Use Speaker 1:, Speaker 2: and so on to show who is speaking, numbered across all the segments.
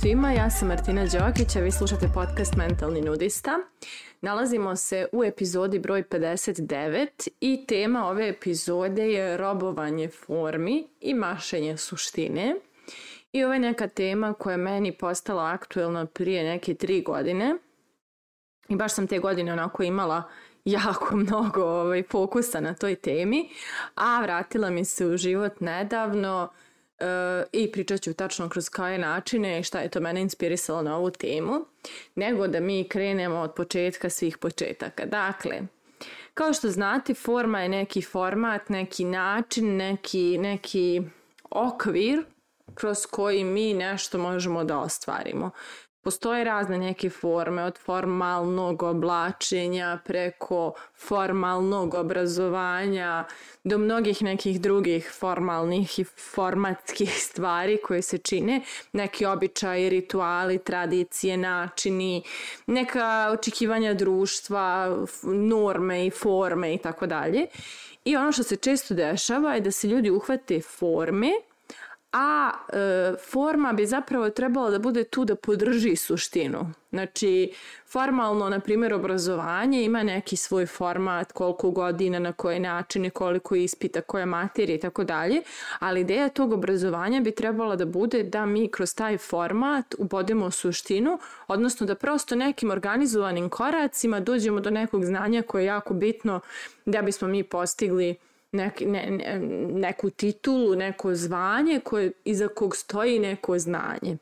Speaker 1: svima, ja sam Martina Đokić, a vi slušate podcast Mentalni nudista. Nalazimo se u epizodi broj 59 i tema ove epizode je robovanje formi i mašenje suštine. I ovo je neka tema koja je meni postala aktuelna prije neke tri godine. I baš sam te godine onako imala jako mnogo ovaj, fokusa na toj temi, a vratila mi se u život nedavno E, i pričat ću tačno kroz koje načine i šta je to mene inspirisalo na ovu temu, nego da mi krenemo od početka svih početaka. Dakle, kao što znate, forma je neki format, neki način, neki, neki okvir kroz koji mi nešto možemo da ostvarimo. Postoje razne neke forme, od formalnog oblačenja preko formalnog obrazovanja do mnogih nekih drugih formalnih i formatskih stvari koje se čine, neki običaji, rituali, tradicije, načini, neka očekivanja društva, norme i forme i tako dalje. I ono što se često dešava je da se ljudi uhvate forme – a e, forma bi zapravo trebala da bude tu da podrži suštinu. Znači, formalno, na primjer, obrazovanje ima neki svoj format, koliko godina, na koji način, koliko ispita, koje materije i tako dalje, ali ideja tog obrazovanja bi trebala da bude da mi kroz taj format ubodimo suštinu, odnosno da prosto nekim organizovanim koracima dođemo do nekog znanja koje je jako bitno da bismo mi postigli uh, nek, ne, ne, neku titulu, neko zvanje koje, iza kog stoji neko znanje.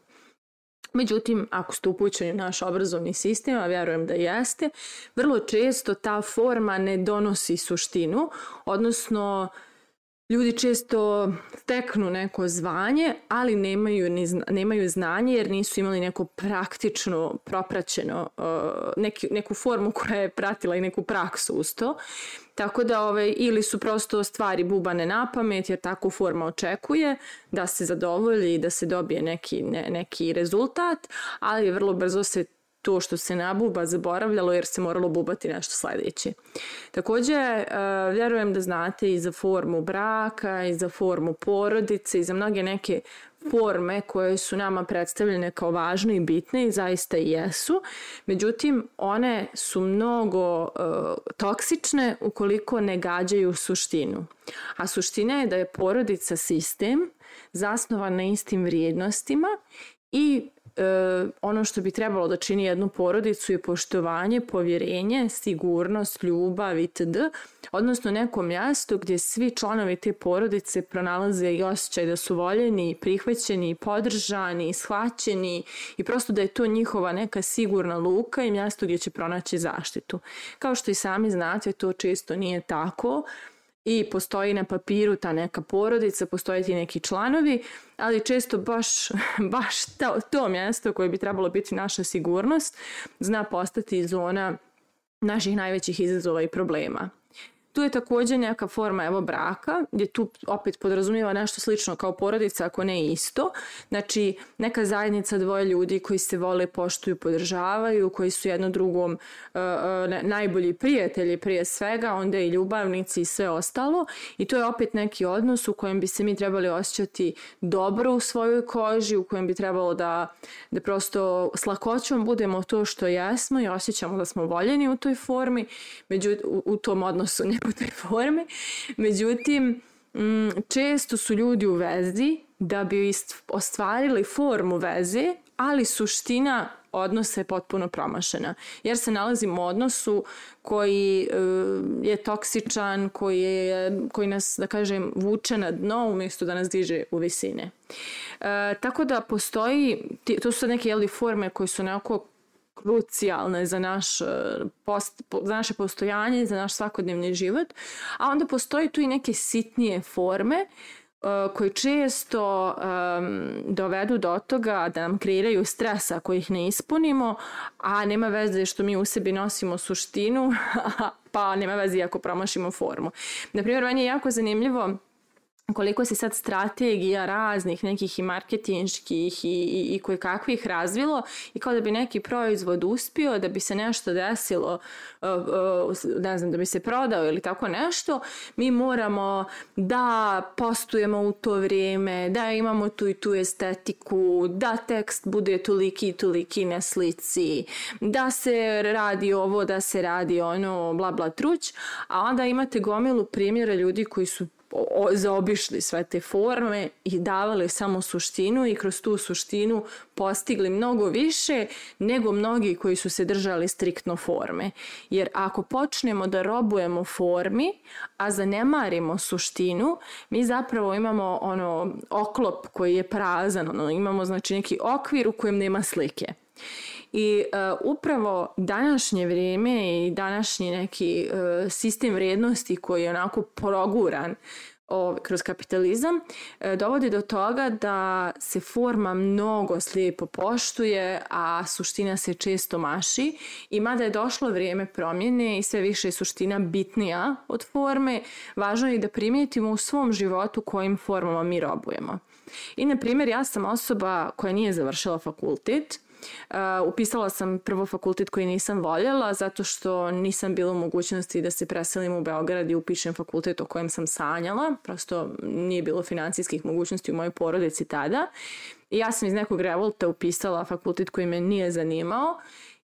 Speaker 1: Međutim, ako ste upućeni u naš obrazovni sistem, a vjerujem da jeste, vrlo često ta forma ne donosi suštinu, odnosno uh, ljudi često steknu neko zvanje, ali nemaju, ni, nemaju znanje jer nisu imali neko praktično, propraćeno, uh, neki, neku formu koja je pratila i neku praksu uz to. Tako da ove, ovaj, ili su prosto stvari bubane na pamet jer tako forma očekuje da se zadovolji i da se dobije neki, ne, neki rezultat, ali vrlo brzo se to što se nabuba zaboravljalo jer se moralo bubati nešto sledeće. Takođe, e, vjerujem da znate i za formu braka, i za formu porodice, i za mnoge neke forme koje su nama predstavljene kao važne i bitne i zaista i jesu. Međutim, one su mnogo e, toksične ukoliko ne gađaju suštinu. A suština je da je porodica sistem zasnovan na istim vrijednostima i e, ono što bi trebalo da čini jednu porodicu je poštovanje, povjerenje, sigurnost, ljubav itd. Odnosno neko mjesto gdje svi članovi te porodice pronalaze i osjećaj da su voljeni, prihvaćeni, podržani, shvaćeni i prosto da je to njihova neka sigurna luka i mjesto gdje će pronaći zaštitu. Kao što i sami znate, to često nije tako i postoji na papiru ta neka porodica, postoje ti neki članovi, ali često baš, baš to, to mjesto koje bi trebalo biti naša sigurnost zna postati zona naših najvećih izazova i problema. Tu je takođe neka forma evo braka, gdje tu opet podrazumijeva nešto slično kao porodica, ako ne isto. Znači, neka zajednica dvoje ljudi koji se vole, poštuju, podržavaju, koji su jedno drugom uh, uh, najbolji prijatelji prije svega, onda i ljubavnici i sve ostalo. I to je opet neki odnos u kojem bi se mi trebali osjećati dobro u svojoj koži, u kojem bi trebalo da, da prosto s lakoćom budemo to što jesmo i osjećamo da smo voljeni u toj formi, među, u, u tom odnosu ne u toj formi. Međutim, mm, često su ljudi u vezi da bi ostvarili formu veze, ali suština odnosa je potpuno promašena. Jer se nalazimo u odnosu koji eh, je toksičan, koji, je, koji nas, da kažem, vuče na dno umjesto da nas diže u visine. E, tako da postoji, to su sad neke jeli, forme koje su nekako krucijalne za, naš e, post, za naše postojanje, za naš svakodnevni život, a onda postoji tu i neke sitnije forme e, koje često um, dovedu do toga da nam kreiraju stresa koji ih ne ispunimo, a nema veze što mi u sebi nosimo suštinu, pa nema veze ako promašimo formu. Naprimjer, meni je jako zanimljivo koliko se sad strategija raznih nekih i marketinških i, i, i koje kakvih razvilo i kao da bi neki proizvod uspio, da bi se nešto desilo, uh, uh, ne znam, da bi se prodao ili tako nešto, mi moramo da postujemo u to vrijeme, da imamo tu i tu estetiku, da tekst bude toliki i toliki na slici, da se radi ovo, da se radi ono, bla bla truć, a onda imate gomilu primjera ljudi koji su o, zaobišli sve te forme i davali samo suštinu i kroz tu suštinu postigli mnogo više nego mnogi koji su se držali striktno forme. Jer ako počnemo da robujemo formi, a zanemarimo suštinu, mi zapravo imamo ono oklop koji je prazan, ono, imamo znači neki okvir u kojem nema slike. I uh, upravo današnje vrijeme i današnji neki uh, sistem vrijednosti koji je onako proguran ovaj, kroz kapitalizam e, dovodi do toga da se forma mnogo slijepo poštuje, a suština se često maši i mada je došlo vrijeme promjene i sve više je suština bitnija od forme, važno je da primijetimo u svom životu kojim formama mi robujemo. I na primjer ja sam osoba koja nije završila fakultet, Uh, upisala sam prvo fakultet koji nisam voljela zato što nisam bila u mogućnosti da se preselim u Beograd i upišem fakultet o kojem sam sanjala. Prosto nije bilo financijskih mogućnosti u mojoj porodici tada. I ja sam iz nekog revolta upisala fakultet koji me nije zanimao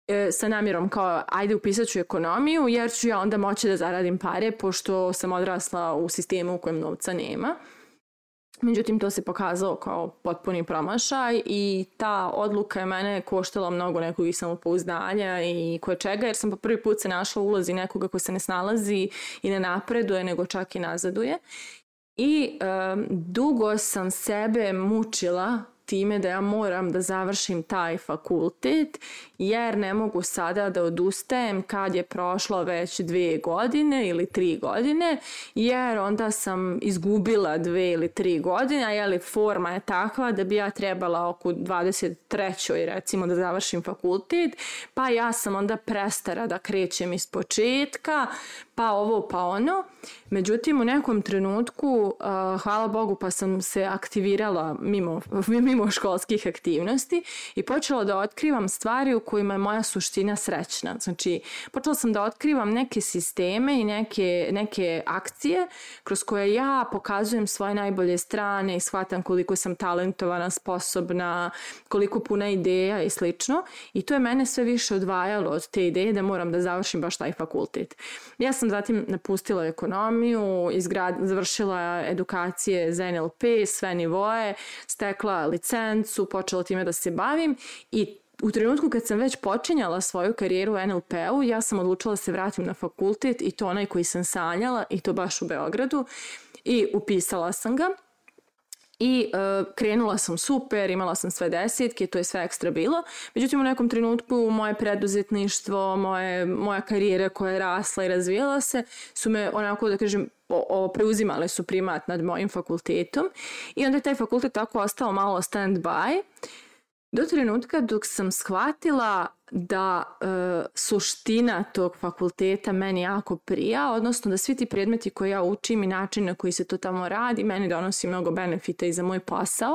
Speaker 1: eh, sa namjerom kao ajde upisat ću ekonomiju jer ću ja onda moći da zaradim pare pošto sam odrasla u sistemu u kojem novca nema. Međutim, to se pokazalo kao potpuni promašaj i ta odluka je mene koštala mnogo nekog i samopouzdanja i koje čega, jer sam po prvi put se našla u ulozi nekoga ko se ne snalazi i ne napreduje, nego čak i nazaduje. I um, dugo sam sebe mučila time da ja moram da završim taj fakultet jer ne mogu sada da odustajem kad je prošlo već dvije godine ili tri godine jer onda sam izgubila dve ili tri godine, a jeli forma je takva da bi ja trebala oko 23. recimo da završim fakultet, pa ja sam onda prestara da krećem iz početka, pa ovo pa ono. Međutim, u nekom trenutku, uh, hvala Bogu, pa sam se aktivirala mimo, mimo mimo školskih aktivnosti i počela da otkrivam stvari u kojima je moja suština srećna. Znači, počela sam da otkrivam neke sisteme i neke, neke akcije kroz koje ja pokazujem svoje najbolje strane i shvatam koliko sam talentovana, sposobna, koliko puna ideja i slično. I to je mene sve više odvajalo od te ideje da moram da završim baš taj fakultet. Ja sam zatim napustila ekonomiju, izgrad, završila edukacije za NLP, sve nivoe, stekla licenci sencu, počela time da se bavim i u trenutku kad sam već počinjala svoju karijeru u NLP-u, ja sam odlučila da se vratim na fakultet i to onaj koji sam sanjala i to baš u Beogradu i upisala sam ga i e, krenula sam super, imala sam sve desetke, to je sve ekstra bilo. Međutim, u nekom trenutku moje preduzetništvo, moje, moja karijera koja je rasla i razvijala se, su me onako, da kažem, o, o, preuzimale su primat nad mojim fakultetom i onda je taj fakultet tako ostao malo stand by do trenutka dok sam shvatila da e, suština tog fakulteta meni jako prija, odnosno da svi ti predmeti koje ja učim i način na koji se to tamo radi meni donosi mnogo benefita i za moj posao,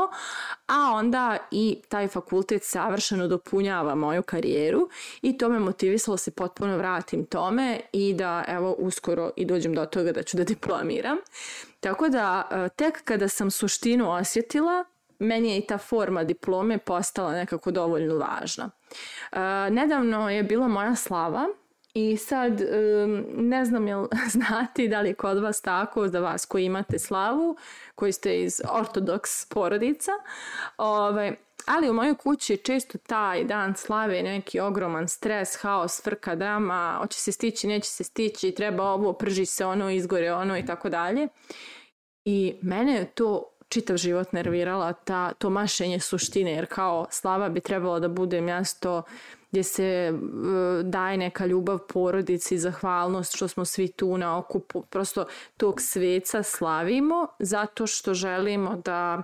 Speaker 1: a onda i taj fakultet savršeno dopunjava moju karijeru i to me motivisalo da se potpuno vratim tome i da evo uskoro i dođem do toga da ću da diplomiram. Tako da e, tek kada sam suštinu osjetila, meni je i ta forma diplome postala nekako dovoljno važna. E, nedavno je bila moja slava i sad e, ne znam jel znati da li je kod vas tako, da vas koji imate slavu, koji ste iz ortodoks porodica, ovaj, ali u mojoj kući je često taj dan slave neki ogroman stres, haos, frka, drama, hoće se stići, neće se stići, treba ovo, prži se ono, izgore ono i tako dalje. I mene je to čitav život nervirala ta, to mašenje suštine, jer kao slava bi trebalo da bude mjesto gdje se e, daje neka ljubav porodici, zahvalnost što smo svi tu na okupu, prosto tog sveca slavimo zato što želimo da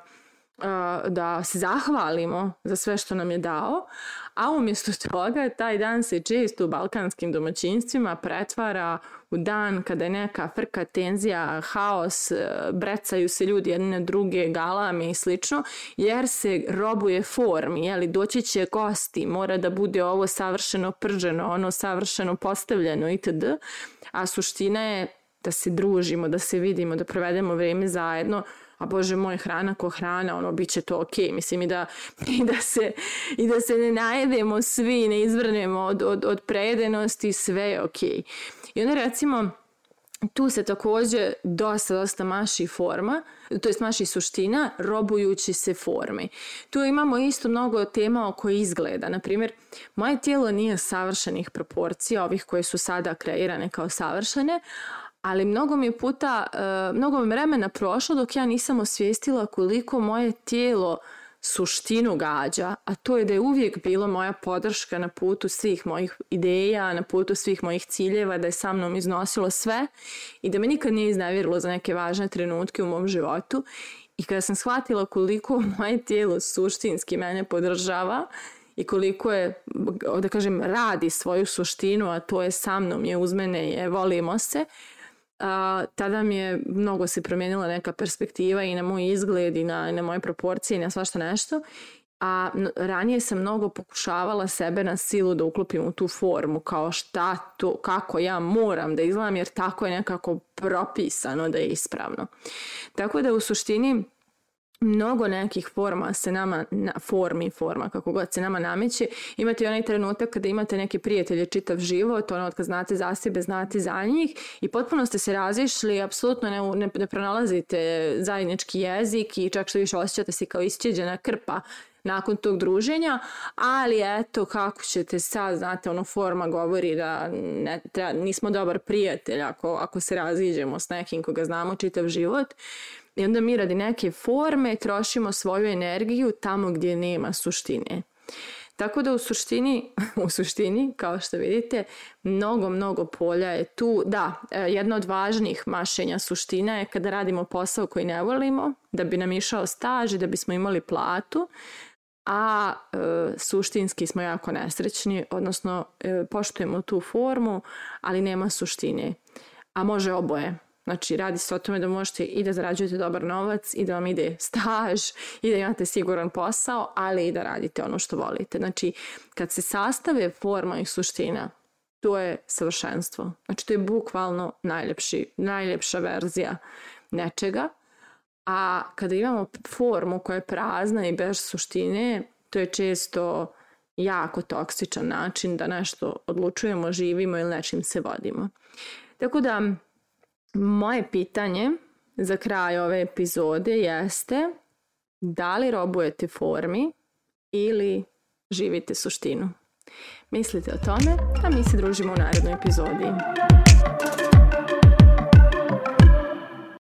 Speaker 1: da se zahvalimo za sve što nam je dao, a umjesto toga taj dan se često u balkanskim domaćinstvima pretvara u dan kada je neka frka, tenzija, haos, e, brecaju se ljudi jedne druge, galame i slično, jer se robuje formi, jeli, doći će kosti, mora da bude ovo savršeno prženo, ono savršeno postavljeno itd. A suština je da se družimo, da se vidimo, da provedemo vreme zajedno, a bože moj, hrana ko hrana, ono, bit će to okej, okay. mislim, i da, i, da se, i da se ne najedemo svi, ne izvrnemo od, od, od predenosti, sve je okej. Okay. I onda recimo, tu se takođe dosta, dosta maši forma, to jest maši suština, robujući se forme. Tu imamo isto mnogo tema oko izgleda. Naprimjer, moje tijelo nije savršenih proporcija, ovih koje su sada kreirane kao savršene, ali mnogo mi je puta, e, mnogo mi vremena prošlo dok ja nisam osvijestila koliko moje tijelo suštinu gađa, a to je da je uvijek bilo moja podrška na putu svih mojih ideja, na putu svih mojih ciljeva, da je sa mnom iznosilo sve i da me nikad nije iznevjerilo za neke važne trenutke u mom životu. I kada sam shvatila koliko moje tijelo suštinski mene podržava i koliko je, da kažem, radi svoju suštinu, a to je sa mnom, je uz mene, je volimo se, a, tada mi je mnogo se promijenila neka perspektiva i na moj izgled i na, na moje proporcije i na svašta nešto. A ranije sam mnogo pokušavala sebe na silu da uklopim u tu formu kao šta to, kako ja moram da izgledam jer tako je nekako propisano da je ispravno. Tako da u suštini mnogo nekih forma se nama, na, formi forma, kako god se nama nameće, imate i onaj trenutak kada imate neke prijatelje čitav život, ono, kad znate za sebe, znate za njih i potpuno ste se razišli, apsolutno ne, ne, ne pronalazite zajednički jezik i čak što više osjećate se kao isćeđena krpa nakon tog druženja, ali eto kako ćete sad, znate, ono forma govori da ne, treba, nismo dobar prijatelj ako, ako se raziđemo s nekim koga znamo čitav život. I onda mi radi neke forme trošimo svoju energiju tamo gdje nema suštine. Tako da u suštini, u suštini, kao što vidite, mnogo, mnogo polja je tu. Da, e, jedno od važnih mašenja suština je kada radimo posao koji ne volimo, da bi nam išao staž i da bismo imali platu, a e, suštinski smo jako nesrećni, odnosno e, poštujemo tu formu, ali nema suštine. A može oboje. Znači, radi se o tome da možete i da zarađujete dobar novac, i da vam ide staž, i da imate siguran posao, ali i da radite ono što volite. Znači, kad se sastave forma i suština, to je savršenstvo. Znači, to je bukvalno najljepši, najljepša verzija nečega. A kada imamo formu koja je prazna i bez suštine, to je često jako toksičan način da nešto odlučujemo, živimo ili nečim se vodimo. Tako da, Moje pitanje za kraj ove epizode jeste da li robujete formi ili živite suštinu. Mislite o tome, a mi se družimo u narednoj epizodi.